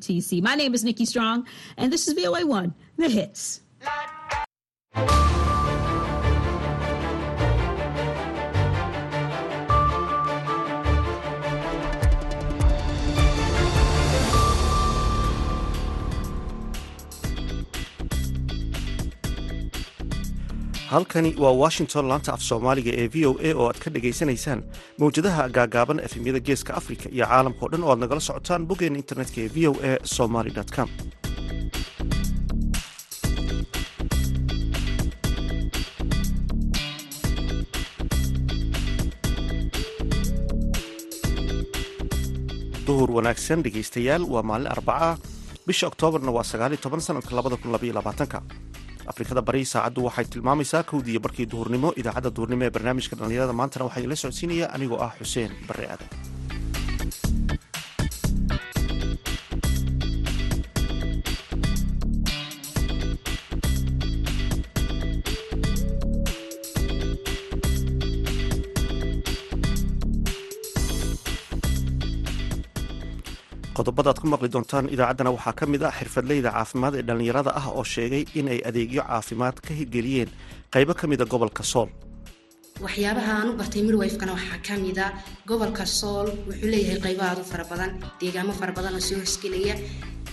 TC. My name is Nikki Strong, and this is VOA1, The Hits. Halkani waa washington laanta af soomaaliga ee v o a oo aad ka dhagaysanaysaan mawjadaha gaagaaban efemyada geeska afrika iyo caalamka o dhan oo aad nagala socotaan boggeena internetka ee v o a somaly com. Duhur wanaagsan dhegaystayaal waa maalin arbaca bisha oktoobarna waa sagaaliyo toban sanadka labada kun labaiyo labaatanka afrikada bari saacaddu waxay tilmaamaysaa kowdiiyo barkii duhurnimo idaacadda duhurnimo ee barnaamijka dhallinyarada. Maantana waxaa idinla socodsiinaya anigoo ah xuseen barre aadan qodobada aad ku maqli doontaan idaacaddana waxaa ka mid ah xirfadleyda caafimaad ee dhallinyarada ah oo sheegay inay adeegyo caafimaad ka hirgeliyeen qaybo ka mida gobolka sool waxyaabaha aan u bartay midwifekana waxaa ka mida gobolka sool wuxuu leeyahay qaybo aad u fara badan deegaamo fara badan oo soo hosgelaya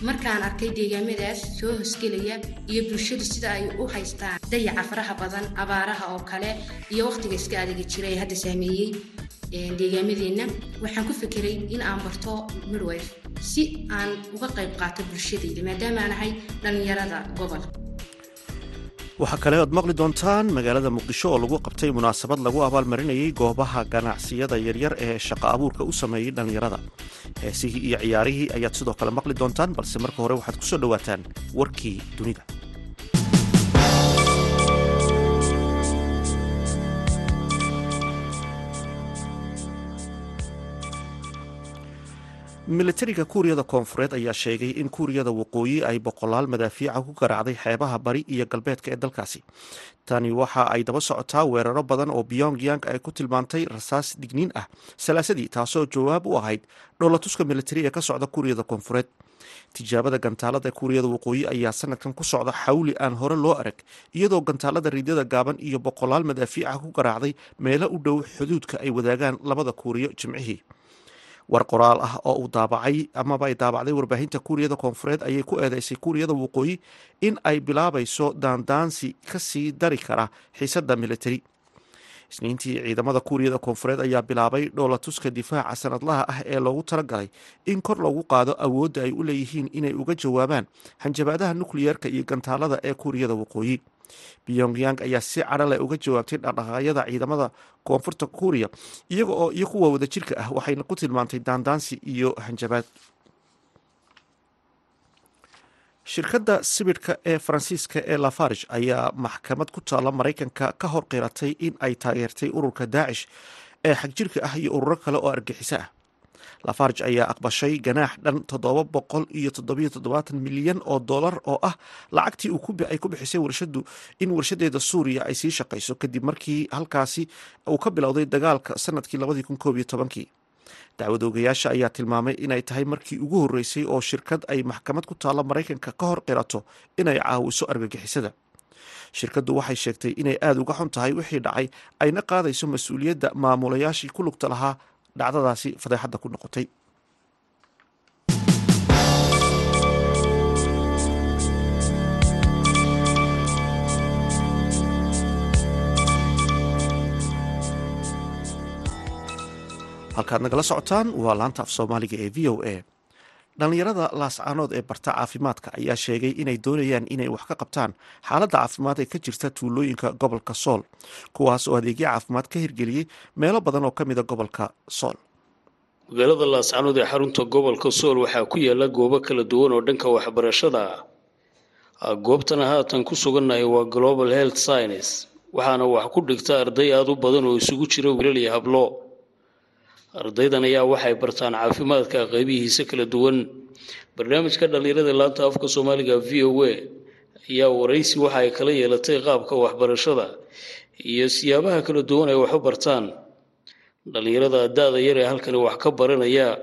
markaan arkay deegaamadaas soo hosgelaya iyo bulshadu sida ay u haystaan dayaca faraha badan abaaraha oo kale iyo wakhtiga iska adeegi jira ee hadda saameeyey deegaamadeenna waxaan ku fekeray in aan barto midwife si aan uga qayb qaato bulshadayda maadaama aan ahay dhallinyarada gobol waxaa kale oad maqli doontaan magaalada muqdisho oo lagu qabtay munaasabad lagu abaalmarinayay goobaha ganacsiyada yaryar ee shaqo abuurka u sameeyey dhallinyarada. Heesihii iyo ciyaarihii ayaad sidoo kale maqli doontaan balse marka hore waxaad ku soo dhowaataan warkii dunida militariga kuuriyada koonfureed ayaa sheegay in kuuriyada waqooyi ay boqolaal madaafiica ku garaacday xeebaha bari iyo galbeedka ee dalkaasi. Tani waxa ay daba socotaa weeraro badan oo pyongyang ay ku tilmaantay rasaas digniin ah. Salaasadii taasoo jawaab u ahayd dhoolatuska militari ee ka socda kuuriyada koonfureed. Tijaabada gantaalada kuuriyada waqooyi ayaa sanadkan ku socda xawli aan hore loo arag iyadoo gantaalada riidyada gaaban iyo boqolaal madaafiica ku garaacday meelo u dhow xuduudka ay wadaagaan labada kuuriyo jimcihii war qoraal ah oo uu daabacay amaba ay daabacday warbaahinta kuuriyada koonfureed ayay ku eedeysay kuuriyada waqooyi in ay bilaabayso daandaansi ka sii dari kara xiisada militari isniintii ciidamada kuuriyada koonfureed ayaa bilaabay dhoolatuska difaaca sanadlaha ah ee loogu talagalay in kor loogu qaado awoodda ay u leeyihiin inay uga jawaabaan hanjabaadaha nukliyeerka iyo gantaalada ee kuuriyada waqooyi pyongyang ayaa si cadho leh uga jawaabtay dhaqdhaqaaqyada ciidamada koonfurta kuuriya iyaga oo iyo kuwa wadajirka ah waxayna ku tilmaantay daandaansi iyo hanjabaad. Shirkadda sibidhka ee faransiiska ee lafarge ayaa maxkamad ku taalla maraykanka ka hor qiratay in ay taageertay ururka daacish ee xagjirka ah iyo ururo kale oo argixiso ah lafarge ayaa aqbashay ganaax dhan toddoba boqol iyo toddobiyo toddobaatan milyan oo dollar oo ah lacagtii ay ku bixisay warshadu in warshadeeda suuriya ay sii shaqayso kadib markii halkaasi uu ka bilowday dagaalka sannadkii labadii kun koob iyo tobankii. Dacwad oogayaasha ayaa tilmaamay inay tahay markii ugu horreysay oo shirkad ay maxkamad ku taalla maraykanka ka hor qirato inay caawiso argagixisada. Shirkaddu waxay sheegtay inay aada uga xun tahay wixii dhacay ayna qaadayso mas'uuliyadda maamulayaashii ku lugta lahaa dhacdadaasi fadeexadda ku noqotay. halkaad nagala socotaan waa laanta af soomaaliga ee v o a dhallinyarada laascaanood ee barta caafimaadka ayaa sheegay inay doonayaan inay wax ka qabtaan xaaladda caafimaad ee ka jirta tuulooyinka gobolka sool kuwaas oo adeegyo caafimaad ka hirgeliyey meelo badan oo ka mida gobolka sool. Magaalada laascaanood ee xarunta gobolka sool waxaa ku yaalla goobo kala duwan oo dhanka waxbarashada ah. Goobtana haatan ku sugannahay waa global health science waxaana wax ku dhigta arday aada u badan oo isugu jira wiilal iyo hablo ardaydan ayaa waxay bartaan caafimaadka qaybihiisa kala duwan. Barnaamijka dhallinyarada laanta afka soomaaliga v o a ayaa waraysi waxa ay kala yeelatay qaabka waxbarashada iyo siyaabaha kala duwan ay wax u bartaan. Dhallinyarada da-da yar ee halkani wax ka baranaya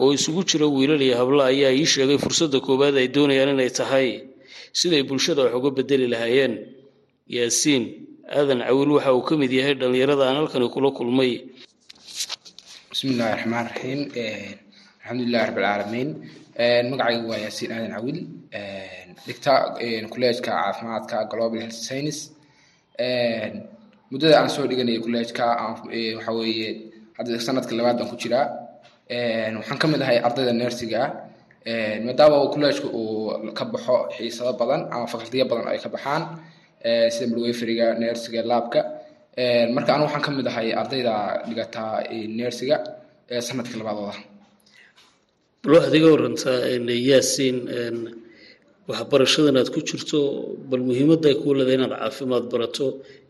oo isugu jira wiilal iyo hablo ayaa ii sheegay fursadda koowaad ay doonayaan inay tahay siday bulshada wax uga bedeli lahaayeen. Yaasiin aadan cawil waxa uu ka mid yahay dhallinyarada aan halkani kula kulmay bismi illaahi raxmaan raxiim alxamdulilahi rabbilcaalamiin magacaygu waa yaasiin aadan cawil. Dhigta kolleejka caafimaadka global health science muddada aan soo dhiganayay kolleejka waxa weeye hadda sanadka labaad baan ku jiraa. Waxaan ka mid ahay ardayda nersiga maadaama kolleejka uu ka baxo xiisado badan ama fakaltiyo badan ay ka baxaan sida midwayferiga nersiga laabka marka anu waxaan ka mid ahay ardayda dhigata nersiga sanadka labaadooda. Bal waxaad iga warantaa yaasiin waxbarashadan aad ku jirto bal muhiimadda ay kuu leedahay inaad caafimaad barato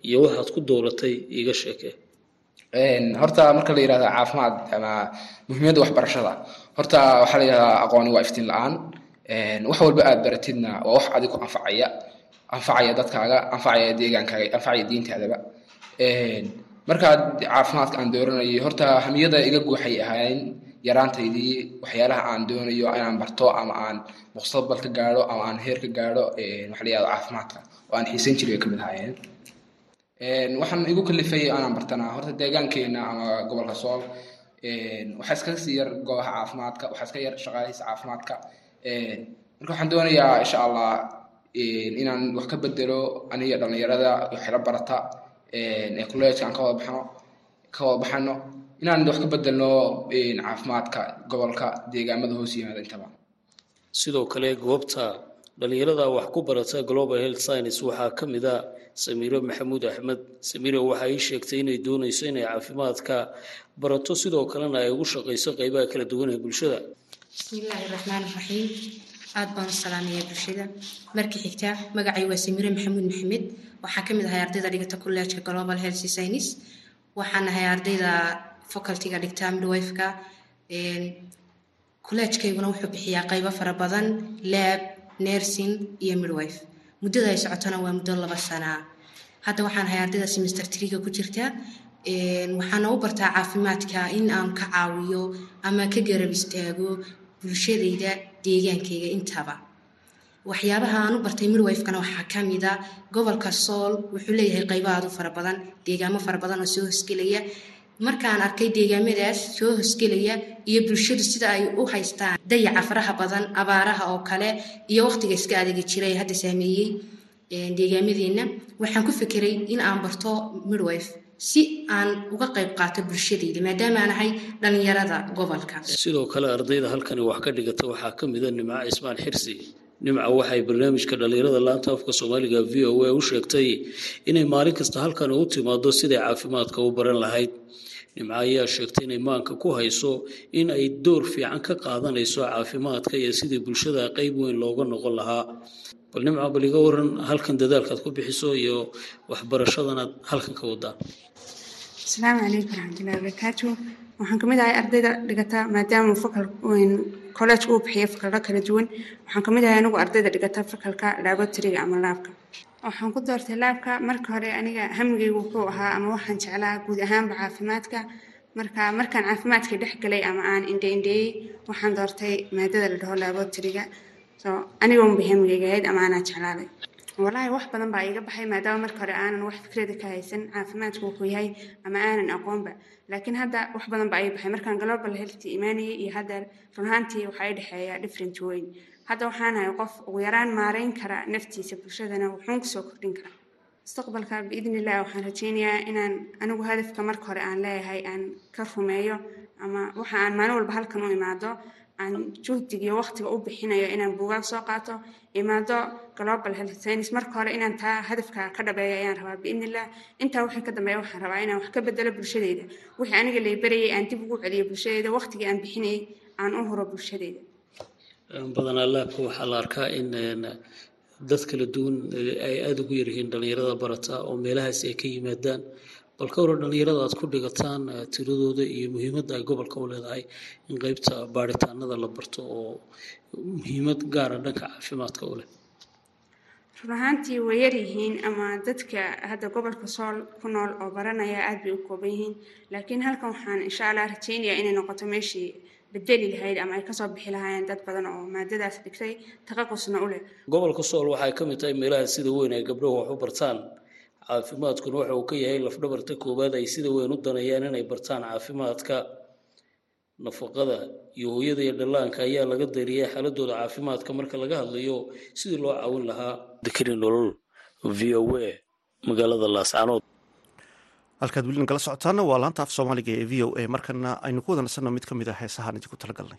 iyo waxaad ku dowlatay iiga sheekee horta marka la yihahda caafimaad ama muhiimadda waxbarashada horta waxaa la yihahdaa aqooni waa iftiin la'aan. Wax walba aad baratidna waa wax adig ku anfacaya anfacaya dadkaaga anfacaya deegaankaaga anfacaya diintaadaba markaad caafimaadka aan dooranayay horta hamiyada iga guuxay ahayn yaraantaydii waxyaalaha aan doonayo inaan barto ama aan mustaqbal ka gaadho ama aan heer ka gaadho waxa la yihahdo caafimaadka oo aan xiisan jiray ay ka mid ahaayeen. Waxaan igu kalifay anaan bartanaa horta deegaankeena ama gobolka sool waxaa iskaga sii yar goobaha caafimaadka waxaa iska yar shaqaalihisa caafimaadka. Marka waxaan doonayaa insha allah inaan wax ka bedelo aniga dhallinyarada waxla barata ee kolleejka aan ka wada baxno ka wada baxano inaan wax ka bedelno caafimaadka gobolka deegaamada hoos yimaada intaba. Sidoo kale goobta dhallinyarada wax ku barata global health science waxaa ka mid a samiiro maxamuud axmed. Samiiro waxaa ii sheegtay inay doonayso inay caafimaadka barato sidoo kalena ay ugu shaqayso qeybaha kala duwan ee bulshada. Bismillaahi raxmaan raxiim aad baan u salaamaya bulshada. Markii xigta magacay waa samiire maxamuud maxamed. Waxaa ka mid ahay ardayda dhigata kolleejka global health science waxaan ahay ardayda facultyga dhigta midwifeka. Kolleejkayguna wuxuu bixiyaa qaybo fara badan lab nursing iyo midwife. Muddada ay socotona waa muddo laba sanaa hadda waxaan ahay ardayda semester triga ku jirta. Waxaana u bartaa caafimaadka in aan ka caawiyo ama ka garab istaago bulshadayda deegaankayga intaba. Waxyaabaha aan u bartay midwifekana waxaa ka mid a gobolka sool wuxuu leeyahay qaybo aad u fara badan deegaamo fara badan oo soo hosgelaya markaan arkay deegaamadaas soo hosgelaya iyo bulshadu sida ay u haystaan dayaca faraha badan abaaraha oo kale iyo waqtiga iska adagi jiray hadda saameeyey deegaamadeenna waxaan ku fikiray in aan barto midwife si aan uga qayb qaato bulshadayda maadaama aan ahay dhallinyarada gobolka. Sidoo kale ardayda halkani wax ka dhigata waxaa ka mid a nimco ismaan xirsi nimca waxay barnaamijka dhallinyarada laanta afka soomaaliga v o a u sheegtay inay maalin kasta halkan u timaado siday caafimaadka u baran lahayd. Nimco ayaa sheegtay inay maanka ku hayso in ay door fiican ka qaadanayso caafimaadka iyo sidii bulshada qeyb weyn looga noqon lahaa. Bal nimca bal iga waran halkan dadaalkaad ku bixiso iyo waxbarashadanaad halkan ka wadaa asalaamu calaykum waraxmatullahi wabarakaatu waxaan ka mid ahay ardayda dhigata maadaama kolleejka uu bixiya fakallo kala duwan. Waxaan ka mid ahay anigu ardayda dhigata fakalka laboratoryga ama laabka. Waxaan ku doortay laabka marka hore aniga hamigaygu wuxuu ahaa ama waxaan jeclaa guud ahaanba caafimaadka. Marka markaan caafimaadka dhex galay ama aan indhe indheeyey waxaan doortay maadada la dhaho laboratoryga so anigoonba hamigayga ahayd ama aanaa jeclaaday walaahi wax badan baa iiga baxay maadaama marka hore aanan wax fikrada ka haysan caafimaadku wuxuu yahay ama aanan aqoonba. Laakiin hadda wax badan baa ii baxay. Markaan global health imaanayay iyo hadda run ahaantii waxaa i dhexeeya different weyn. Hadda waxaan ahay qof ugu yaraan maareyn kara naftiisa bulshadana wuxuun ku soo kordhin kara mustaqbalka biidni illah waxaan rajeynayaa inaan anigu hadafka marka hore aan leeyahay aan ka rumeeyo ama waxa aan maalin walba halkan u imaado aan juhdigiyo waqtiga u bixinayo inaan buugaag soo qaato imaado global health science. Marka hore inaan taa hadafka ka dhabeeyo ayaan rabaa biidnillah intaa wixii ka dambeeya waxaan rabaa inaan wax ka bedelo bulshadeyda. Wixii aniga lay barayay aan dib ugu celiyo bulshadeyda waqtigii aan bixinayay aan u huro bulshadeyda. Badanaa laabka waxaa la arkaa in dad kala duwan ay aada ugu yaryihiin dhallinyarada barata oo meelahaas ay ka yimaadaan bal ka waran dhallinyarada aad ku dhigataan tiradooda iyo muhiimadda ay gobolka u leedahay in qeybta baaritaanada la barto oo muhiimad gaara dhanka caafimaadka u leh. Run ahaantii way yaryihiin ama dadka hadda gobolka sool ku nool oo baranaya aad bay u kooban yihiin laakiin halkan waxaan insha allah rajeynayaa inay noqoto meeshii bedeli lahayd ama ay ka soo bixi lahaayeen dad badan oo maadadaas dhigtay taqaqusna u leh. Gobolka sool waxay ka mid tahay meelaha sida weyn ay gabdhuhu wax u bartaan caafimaadkuna waxa uu ka yahay lafdhabarta koowaad ay sida weyn u daneeyaan inay bartaan caafimaadka. Nafaqada iyo hooyada iyo dhallaanka ayaa laga dariyay xaaladooda caafimaadka marka laga hadlayo sidii loo caawin lahaa. Dikri nolol v o a magaalada laascanood halkaad weli nagala socotaana waa laanta af soomaaliga ee v o a markana aynu ku wada nasanno mid ka mid ah heesahaan idinku talagalnay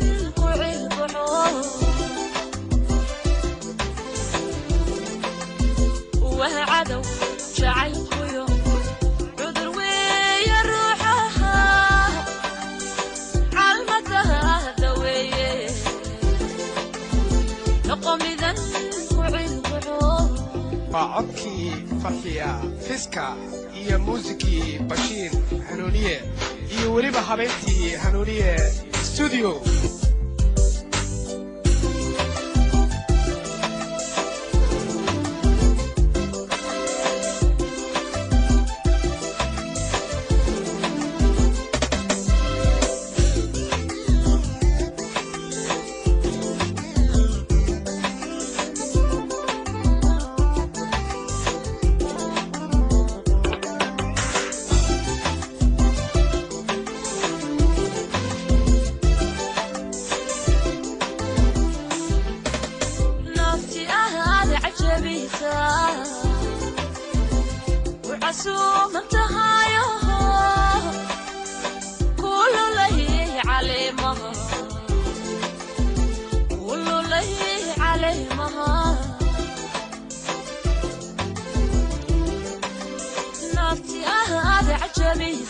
waa codkii farxiya fiska iyo muusikii bashiir hanuuniye iyo weliba habeyntii hanuuniye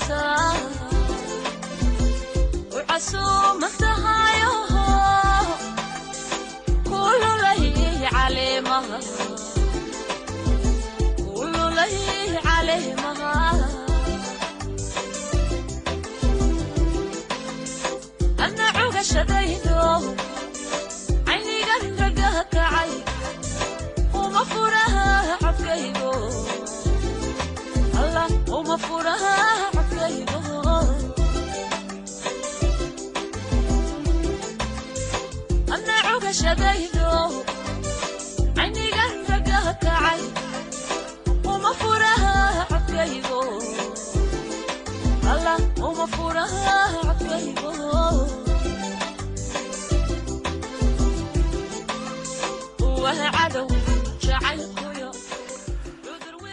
stuudio shadaydo aynigan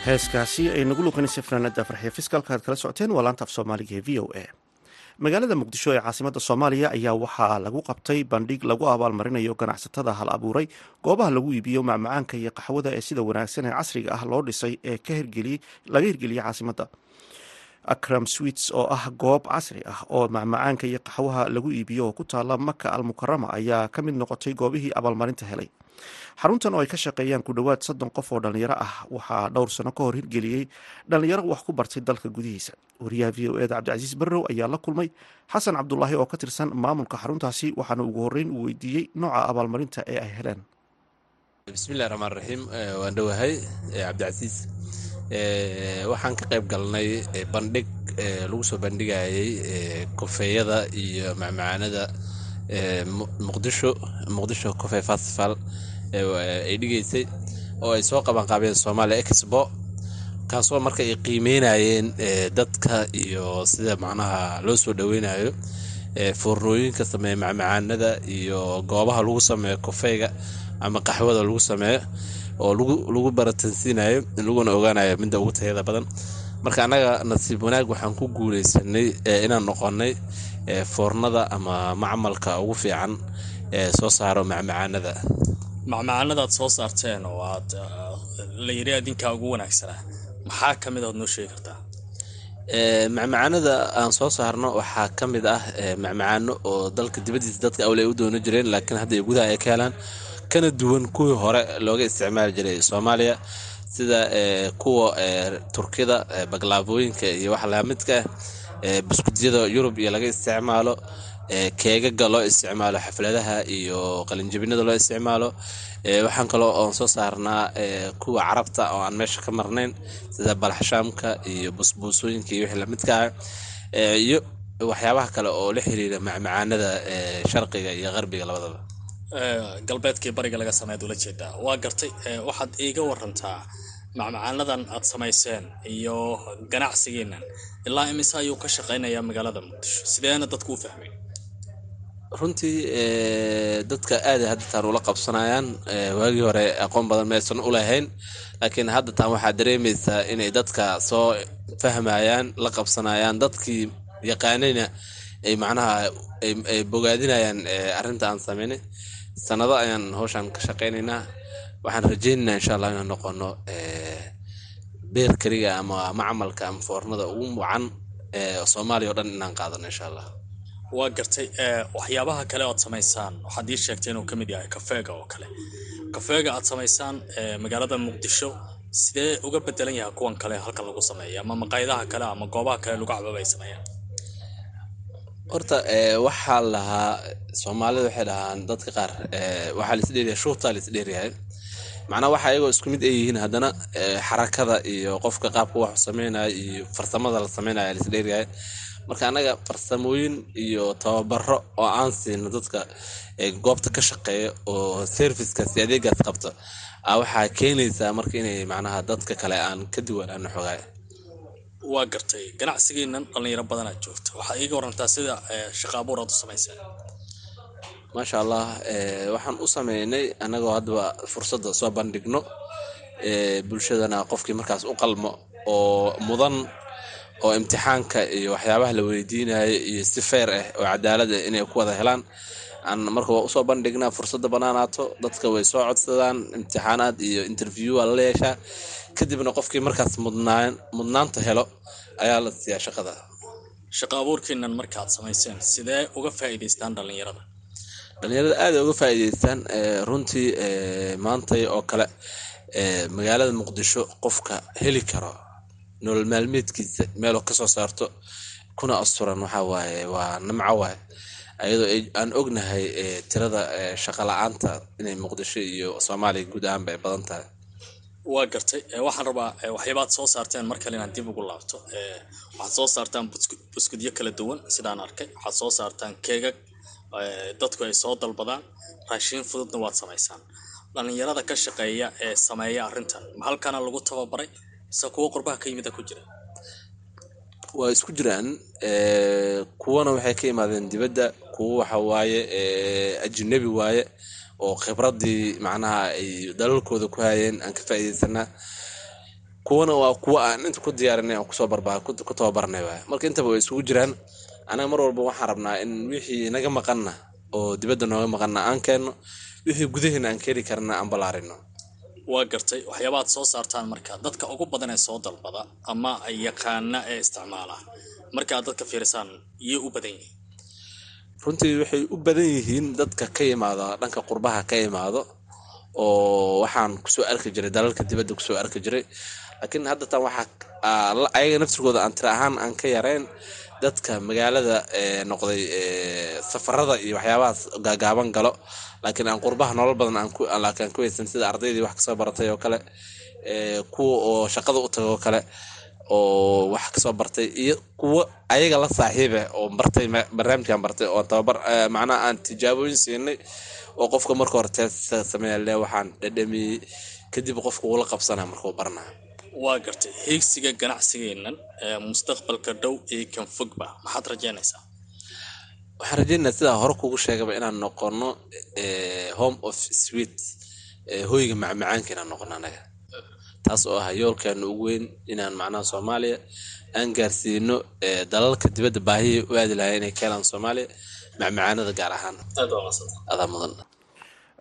heeskaasi ay nagu luqanaysay fanaanada farxiya fiskalka aad kala socoteen waa laanta af soomaaliga ee v o a. Magaalada muqdisho ee caasimada soomaaliya ayaa waxaa lagu qabtay bandhig lagu abaalmarinayo ganacsatada hal abuuray goobaha lagu iibiyo macmacaanka iyo qaxwada ee sida wanaagsan ee casriga ah loo dhisay ee laga hirgeliyey caasimada. Akram sweets oo ah goob casri ah oo macmacaanka iyo qaxwaha lagu iibiyo oo ku taala maka al mukarama ayaa ka mid noqotay goobihii abaalmarinta helay xaruntan oo ay ka shaqeeyaan ku dhowaad soddon qof oo dhallinyaro ah waxaa dhowr sano ka hor hirgeliyey dhallinyaro wax ku bartay dalka gudihiisa. Wariyaha v o eda cabdicasiis barrow ayaa la kulmay xasan cabdulaahi oo ka tirsan maamulka xaruntaasi waxaana ugu horreyn uu weydiiyey nooca abaalmarinta ee ay heleen. Bismillahi raxmaan raxiim waan dhowahay cabdicasiis. Waxaan ka qayb galnay bandhig lagu soo bandhigayay kofeeyada iyo macmacaanada muqdisho muqdisho cofe festival ay dhigaysay oo ay soo qabanqaabeen soomaaliya expo kaasoo marka ay qiimeynayeen dadka iyo sida macnaha loo soo dhoweynayo foornooyinka sameeya macmacaanada iyo goobaha lagu sameeyo kofeyga ama qaxwada lagu sameeyo oo lagu baratansiinayo laguna ogaanayo midda ugu tayada badan. Marka annaga nasiib wanaag waxaan ku guuleysanay inaan noqonnay foornada ama macmalka ugu fiican ee soo saaro macmacaanada. Macmacaanada aad soo saarteen oo aad la yiri adinkaa ugu wanaagsanaa maxaa ka mid aad noo sheegi kartaa? Macmacaanada aan soo saarno waxaa ka mid ah macmacaano oo dalka dibaddiisa dadka awle ay u doono jireen laakiin hadda gudaha ay ka helaan kana duwan kuwii hore looga isticmaali jiray soomaaliya sida kuwa turkida baglaabooyinka iyo wax lamidka. ah buskudyada yurub iyo laga isticmaalo keegaga loo isticmaalo xafladaha iyo qalinjabinada loo isticmaalo. Waxaan kaloo oon soo saarnaa kuwa carabta oo aan meesha ka marnayn sida balaxshaamka iyo busbuusooyinka iyo wixii lamidka ah. Iyo waxyaabaha kale oo la xiriira macmacaanada sharqiga iyo qarbiga labadaba. Galbeedkii bariga laga sameeyaad ula jeedaa. Waa gartay waxaad iiga warantaa macmacaanadan aad samayseen iyo ganacsigiinan ilaa imise ayuu ka shaqaynayaa magaalada muqdisho. Sideena dadku u fahmay runtii dadka aada haddataan ula qabsanayaan waagii hore aqoon badan maysan u lahayn. Laakiin haddataan waxaa dareemaysaa inay dadka soo fahmayaan la qabsanayaan dadkii yaqaanayna ay macnaha ay bogaadinayaan arrinta aan sameynay sanado ayaan howshaan ka shaqaynaynaa waxaan rajaynaynaa insha allah inaan noqono beer keliga ama macmalka ama foornada ugu wacan soomaaliya o dhan inaan qaadano insha allah. Waa gartay waxyaabaha kale oad samaysaan waxaad ii sheegtay inuu ka mid yahay kafeega oo kale. Kafeega aad samaysaan magaalada muqdisho sidee uga bedelan yahay kuwan kale halkan lagu sameeya ama maqaayadaha kale ama goobaha kale lagu cababa ay sameeyaan? Horta waxaa lahaa soomaalida waxay dhahaan dadka qaar waxaa laisdheeryahay shuutaa laisdheeryahay macnaa waxa ayagoo isku mid ay yihiin haddana xarakada iyo qofka qaabka wax sameynaya iyo farsamada la sameynaya laisdheeryahay marka annaga farsamooyin iyo tababaro oo aan siino dadka goobta ka shaqeeya oo servicekaas iyo adeegaas qabto a waxaa keenaysaa marka inay macnaha dadka kale aan ka duwanaano xogaay waa gartay ganacsigiinan dhallinyaro badanaad joogta waxaa iiga warantaa sida shaqa abuur aad u samayseen maasha allah waxaan u sameynay annagoo haddaba fursadda soo bandhigno. Bulshadana qofkii markaas u qalmo oo mudan oo imtixaanka iyo waxyaabaha la weydiinayo iyo si feer ah oo cadaalad ah inay ku wada helaan. Aan marka waa u soo bandhignaa fursadda banaanaato dadka way soo codsadaan imtixaanaad iyo interview waa lala yeeshaa. Kadibna qofkii markaas mudnaan mudnaanta helo ayaa la siiyaa shaqada. Shaqa abuurkiinan markaad samayseen sidee uga faa'iidaystaan dhallinyarada dhallinyarada aada uga faa'iidaystaan runtii maantay oo kale magaalada muqdisho qofka heli karo nolol maalmeedkiisa meeloo ka soo saarto kuna asturan waxaa waaye waa nimco waaye. Ayadoo aan ognahay tirada shaqa la'aanta inay muqdisho iyo soomaaliya guud ahaanba ay badan tahay. Waa gartay. Waxaan rabaa waxyaabaad soo saarteen mar kale inaan dib ugu laabto. Waxaad soo saartaan buskudyo kala duwan sidaan arkay. Waxaad soo saartaan keegag dadku ay soo dalbadaan raashiin fududna waad samaysaan. Dhallinyarada ka shaqeeya ee sameeya arrintan ma halkana lagu tababaray mise kuwo qurbaha ka yimida ku jira. Waa isku jiraan kuwana waxay ka imaadeen dibadda kuwo waxa waaye ajnabi waaye oo khibradii macnaha ay dalalkooda ku hayeen aan ka faa'iidaysanaa kuwana waa kuwa aan inta ku diyaarinay aan ku soo barba ku tababarnay waay marka intaba way isugu jiraan anaga mar walba waxaan rabnaa in wixii naga maqanna oo dibadda nooga maqanna aan keenno wixii gudaheena aan keeni karna aan ballaarino. Waa gartay waxyaabaad soo saartaan marka dadka ugu badan ee soo dalbada ama ay yaqaana ee isticmaala. Markaad dadka fiirisaan iyay u badan yihiin runtii waxay u badan yihiin dadka ka yimaado dhanka qurbaha ka imaado oo waxaan ku soo arki jiray dalalka dibadda ku soo arki jiray. Laakiin hadda tan waxaa ayaga naftirkooda aan tira ahaan aan ka yareyn dadka magaalada noqday safarada iyo waxyaabahaas gaagaaban galo. Laakiin aan qurbaha nolol badan aan ku weysan sida ardaydii wax ka soo baratay oo kale kuwa oo shaqada u taga oo kale oo wax ka soo bartay iyo kuwo ayaga la saaxiiba oo bartay barnaamijkan bartay oo tababar macnaha aan tijaabooyin siinay oo qofka marka hore teesta sameeya le waxaan dhadhamiyey. Kadib qofka uula qabsana markuu baranaa waa gartay heegsiga ganacsigeennan ee mustaqbalka dhow iyo kan fogba maxaad rajeynaysaa waxaan rajeynayaa sidaa hore kugu sheegaba inaan noqono home of sweet hoyga macmacaanka inaan noqono anaga. Taas oo ah yoolkeena ugu weyn inaan macnaha soomaaliya aan gaarsiino dalalka dibadda baahiyay u aadi lahaa inay keenaan soomaaliya macmacaanada gaar ahaan. Adaa mudan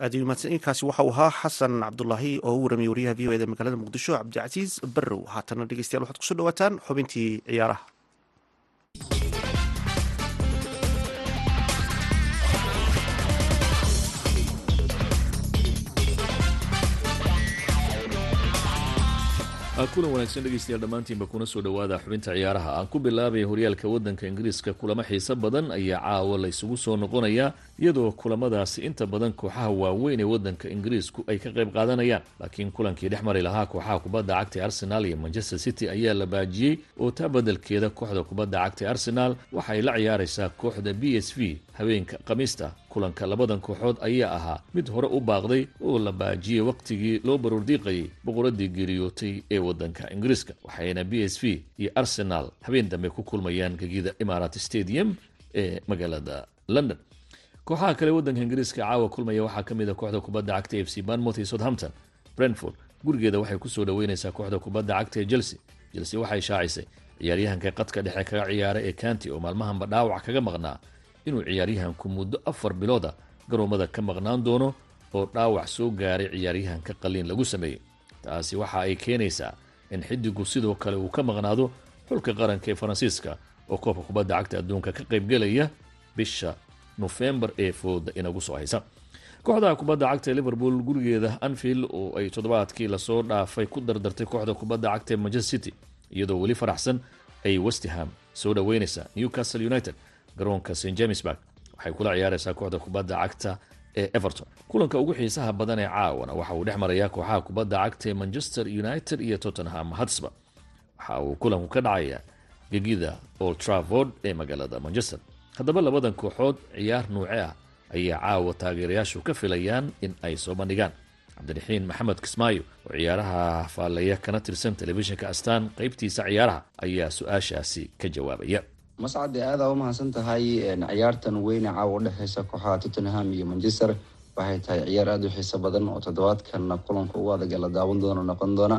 aadi mahadsan inkaasi waxa uu ahaa xasan cabdulaahi oo u waramiyay wariyaha v o eda magaalada muqdisho cabdicasiis barrow. Haatana dhegeystayaal waxaad ku soo dhawaataan xubintii ciyaaraha. Kulan wanaagsan dhegeystayaal dhammaantiinba kuna soo dhowaada xubinta ciyaaraha. Aan ku bilaabaya horyaalka waddanka ingiriiska kulamo xiiso badan ayaa caawa la isugu soo noqonayaa iyadoo kulamadaasi inta badan kooxaha waaweyn ee waddanka ingiriisku ay ka qayb qaadanayaan. Laakiin kulankii dhex mari lahaa kooxaha kubadda cagta arsenal iyo manchester city ayaa la baajiyey oo taa beddelkeeda kooxda kubadda cagta arsenal waxay la ciyaaraysaa kooxda b s v. Habeenka khamiista kulanka labadan kooxood ayaa ahaa mid hore u baaqday oo la baajiyey wakhtigii loo baruurdiiqayay boqoradii geeriyootay ee waddanka ingiriiska waxayna b s v iyo arsenal habeen dambe ku kulmayaan gegida imarat stadium ee magaalada london kooxaha kale waddanka ingiriiska caawa kulmaya waxaa ka mid a kooxda kubadda cagta f c banmouth iyo southampton brentford. Gurigeeda waxay ku soo dhaweyneysaa kooxda kubadda cagta ee chelsea. Chelsea waxay shaacisay ciyaaryahanka qadka dhexe kaga ciyaara ee kanti oo maalmahanba dhaawac kaga maqnaa inuu ciyaaryahanku muddo afar bilooda garoomada ka maqnaan doono oo dhaawac soo gaaray ciyaaryahanka qaliin lagu sameeyey taasi waxa ay keenaysaa in xidigu sidoo kale uu ka maqnaado xulka qaranka ee faransiiska oo koobka kubadda cagta adduunka ka qaybgelaya bisha nofembar ee fooda inagu soo haysa. Kooxda kubadda cagta ee liverpool gurigeeda anfield oo ay toddobaadkii la soo dhaafay ku dardartay kooxda kubadda cagta ee manchester city iyadoo weli faraxsan ay westham soo dhaweyneysaa newcastle united garoonka st jamesburg waxay kula ciyaareysaa kooxda kubadda cagta ee everton. Kulanka ugu xiisaha badan ee caawana waxa uu dhex marayaa kooxaha kubadda cagta ee manchester united iyo tottenham hotspur. Waxa uu kulanku ka dhacayaa gegida old travord ee magaalada manchester haddaba labadan kooxood ciyaar nuuce ah ayaa caawa taageerayaashu ka filayaan in ay soo bandhigaan. Cabdiraxiin maxamed kismaayo oo ciyaaraha faallaya kana tirsan telefishinka astaan qaybtiisa ciyaaraha ayaa su'aashaasi ka jawaabaya. Mascade aadaa u mahadsan tahay ciyaartan weyne caawa udhexeysa kooxaha tottenham iyo manchester. Waxay tahay ciyaar aada u xiiso badan oo toddobaadkan kulanka ugu adag ee la daawan doono noqon doona.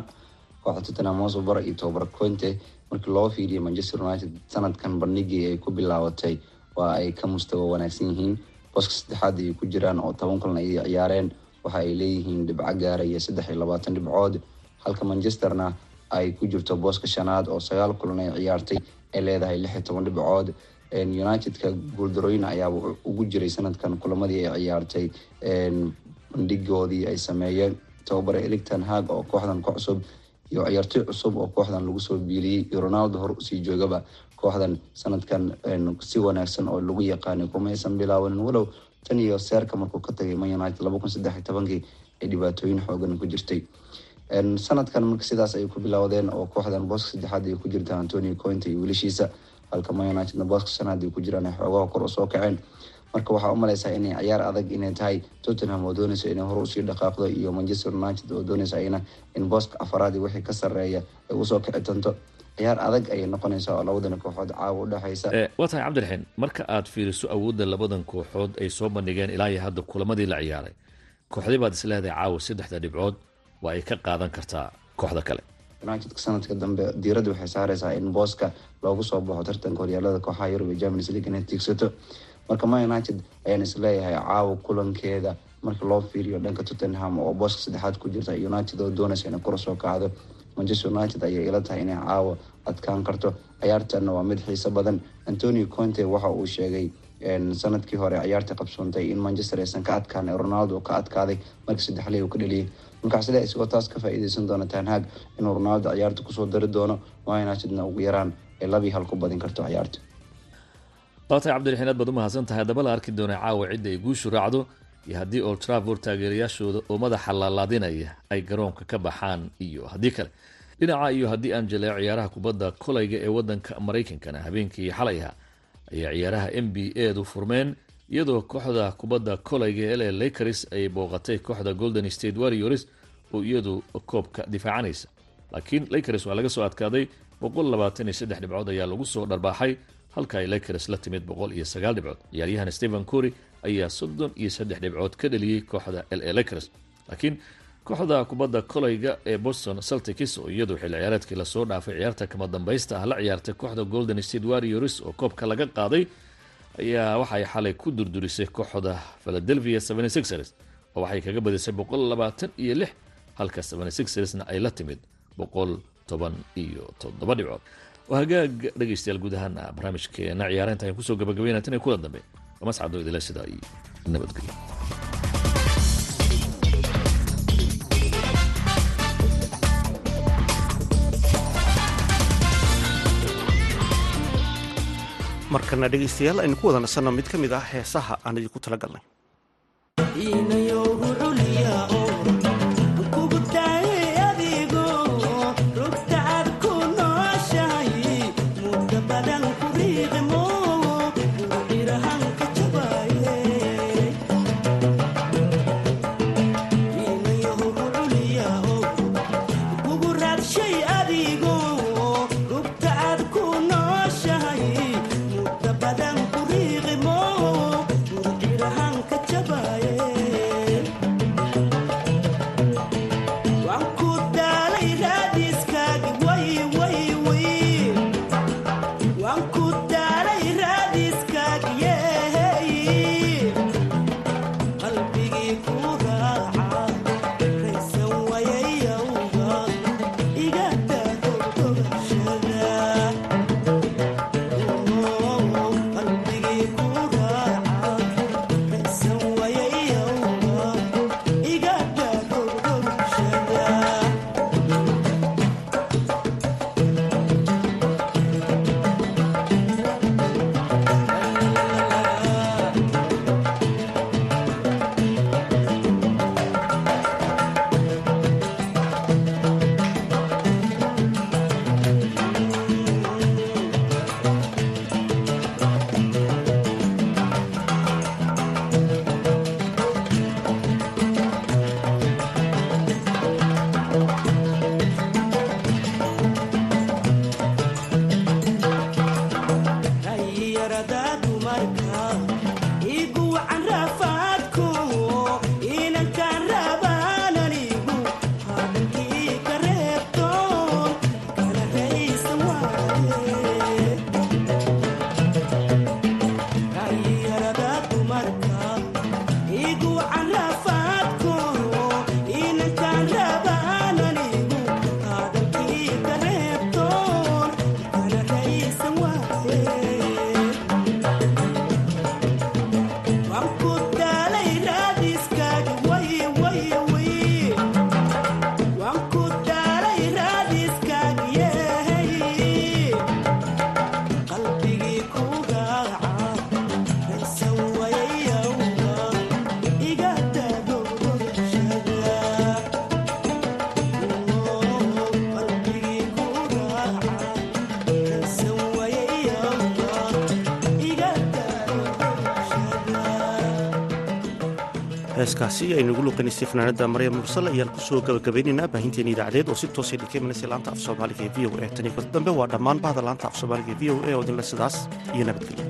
Kooxda tottenham hotspur iyo tobar conte markii loo fiiriyo manchester united sanadkan bandhigii ay ku bilaabatay waa ay ka mustawa wanaagsan yihiin. Booska saddexaad ay ku jiraan oo toban kulan ay ciyaareen. Waxa ay leeyihiin dhibco gaaraya saddex iyo labaatan dhibcood. Halka manchesterna ay ku jirto booska shanaad oo sagaal kulan ay ciyaartay ay leedahay lix iyo toban dhibcood. Unitedka guuldarooyin ayaa ugu jiray sanadkan kulamadii ay ciyaartay. Bandhigoodii ay sameeyeen. Tababare eligton hag oo kooxdan ka cusub iyo ciyaartoy cusub oo kooxdan lagu soo biiriyey iyo ronaldo hor u sii joogaba kooxdan sanadkan si wanaagsan oo lagu yaqaanay kumaysan bilaabanin walow tan iyo seerka markuu ka tagay man united laba kun saddex iyo tobankii ay dhibaatooyin xoogan ku jirtay sanadkan marka sidaas ay ku bilowdeen oo kooxdan booska saddexaad ay ku jirta antonio cointe iyo wiilashiisa halka man unitedna booska shanaad ay ku jiraan ay xoogaha kor u soo kaceen marka waxaa u maleysaa inay ciyaar adag inay tahay tottenham oo dooneysa inay hore u sii dhaqaaqdo iyo manchester united oo dooneysa ayna in booska afaraad wixii ka sarreeya ay u soo kici ciyaar adag ayay noqonaysaa oo labadan kooxood caawa udhexeysa waa tahay cabdiraxiin marka aad fiiriso awoodda labadan kooxood ay soo bandhigeen ilaa iyo hadda kulamadii la ciyaaray kooxdii baad isleedahay caawa saddexda dhibcood waa ay ka qaadan kartaa kooxda kale. Unitedka sanadka dambe diiradda waxay saareysaa in booska loogu soo baxo tartanka horyaalada kooxaha yurub ee champions league inay tiigsato. Marka man united ayaan is leeyahay caawa kulankeeda marka loo fiiriyo dhanka tottenham oo booska saddexaad ku jirta united oo doonaysa inay kula soo kacdo manchester united ayay ila tahay inay caawa adkaan karto. Ciyaartana waa mid xiiso badan. Antonio conte waxa uu sheegay sannadkii hore ciyaarta qabsoontay in manchester aysan ka adkaan ronaldo ka adkaaday markii saddexley uu ka dhaliyay. Markaasle isagoo taas ka faa-iideysan doona tanhaag inuu ronaldo ciyaarta ku soo dari doono? Man unitedna ugu yaraan ay labii hal ku badin karto ciyaarta. Waatay cabdiraxiin aad baad u mahadsan tahay haddaba la arki doona caawa cidda ay guushu raacdo iyo haddii old travord taageerayaashooda oo madaxa laalaadinaya ay garoonka ka baxaan iyo haddii kale. Dhinaca iyo haddii aan jaleeco ciyaaraha kubadda kolayga ee wadanka maraykankana habeenkii xalay aha ayaa ciyaaraha n b a du furmeen iyadoo kooxda kubadda kolayga ee la lakers ay booqatay kooxda golden state warriors oo iyadu koobka difaacanaysa. Laakiin lakers waa laga soo adkaaday dhibcood ayaa lagu soo dharbaaxay halka ay lakers la timid boqol iyo sagaal dhibcood. Ciyaaryahan stephen cory ayaa soddon iyo saddex dhibcood ka dhaliyey kooxda l a lakers. Laakiin kooxda kubadda kolayga ee boston celtics oo iyadu xil ciyaareedkii la soo dhaafay ciyaarta kama dambaysta ah la ciyaartay kooxda golden state warriors oo koobka laga qaaday ayaa waxay xalay ku durdurisay kooxda philadelphia ers oo waxay kaga badisay boqol labaatan iyo lix halka ersna ay la timid boqol toban iyo toddoba dhibcood. Hagaag dhegaystayaal guud ahaan barnaamijkeena ciyaaraynta ayaan ku soo gabagabayna tan iyo kula dambe waa mascado idila sidaa iyo nabadgelyo markana dhegaystayaal aynu ku wada nasanno mid ka mid ah heesaha aan idinku tala galnay Amén. Heeskaasi aynugu luqanaysay fanaanada maryam mursal ayaan ku soo gabagabaynaynaa baahinteena idaacadeed oo si toosa idinka imanaysa laanta af soomaaliga ee v o e tani kota dambe waa dhammaan bahda laanta af soomaaliga ee v o e oo idinle sidaas iyo nabadgelyo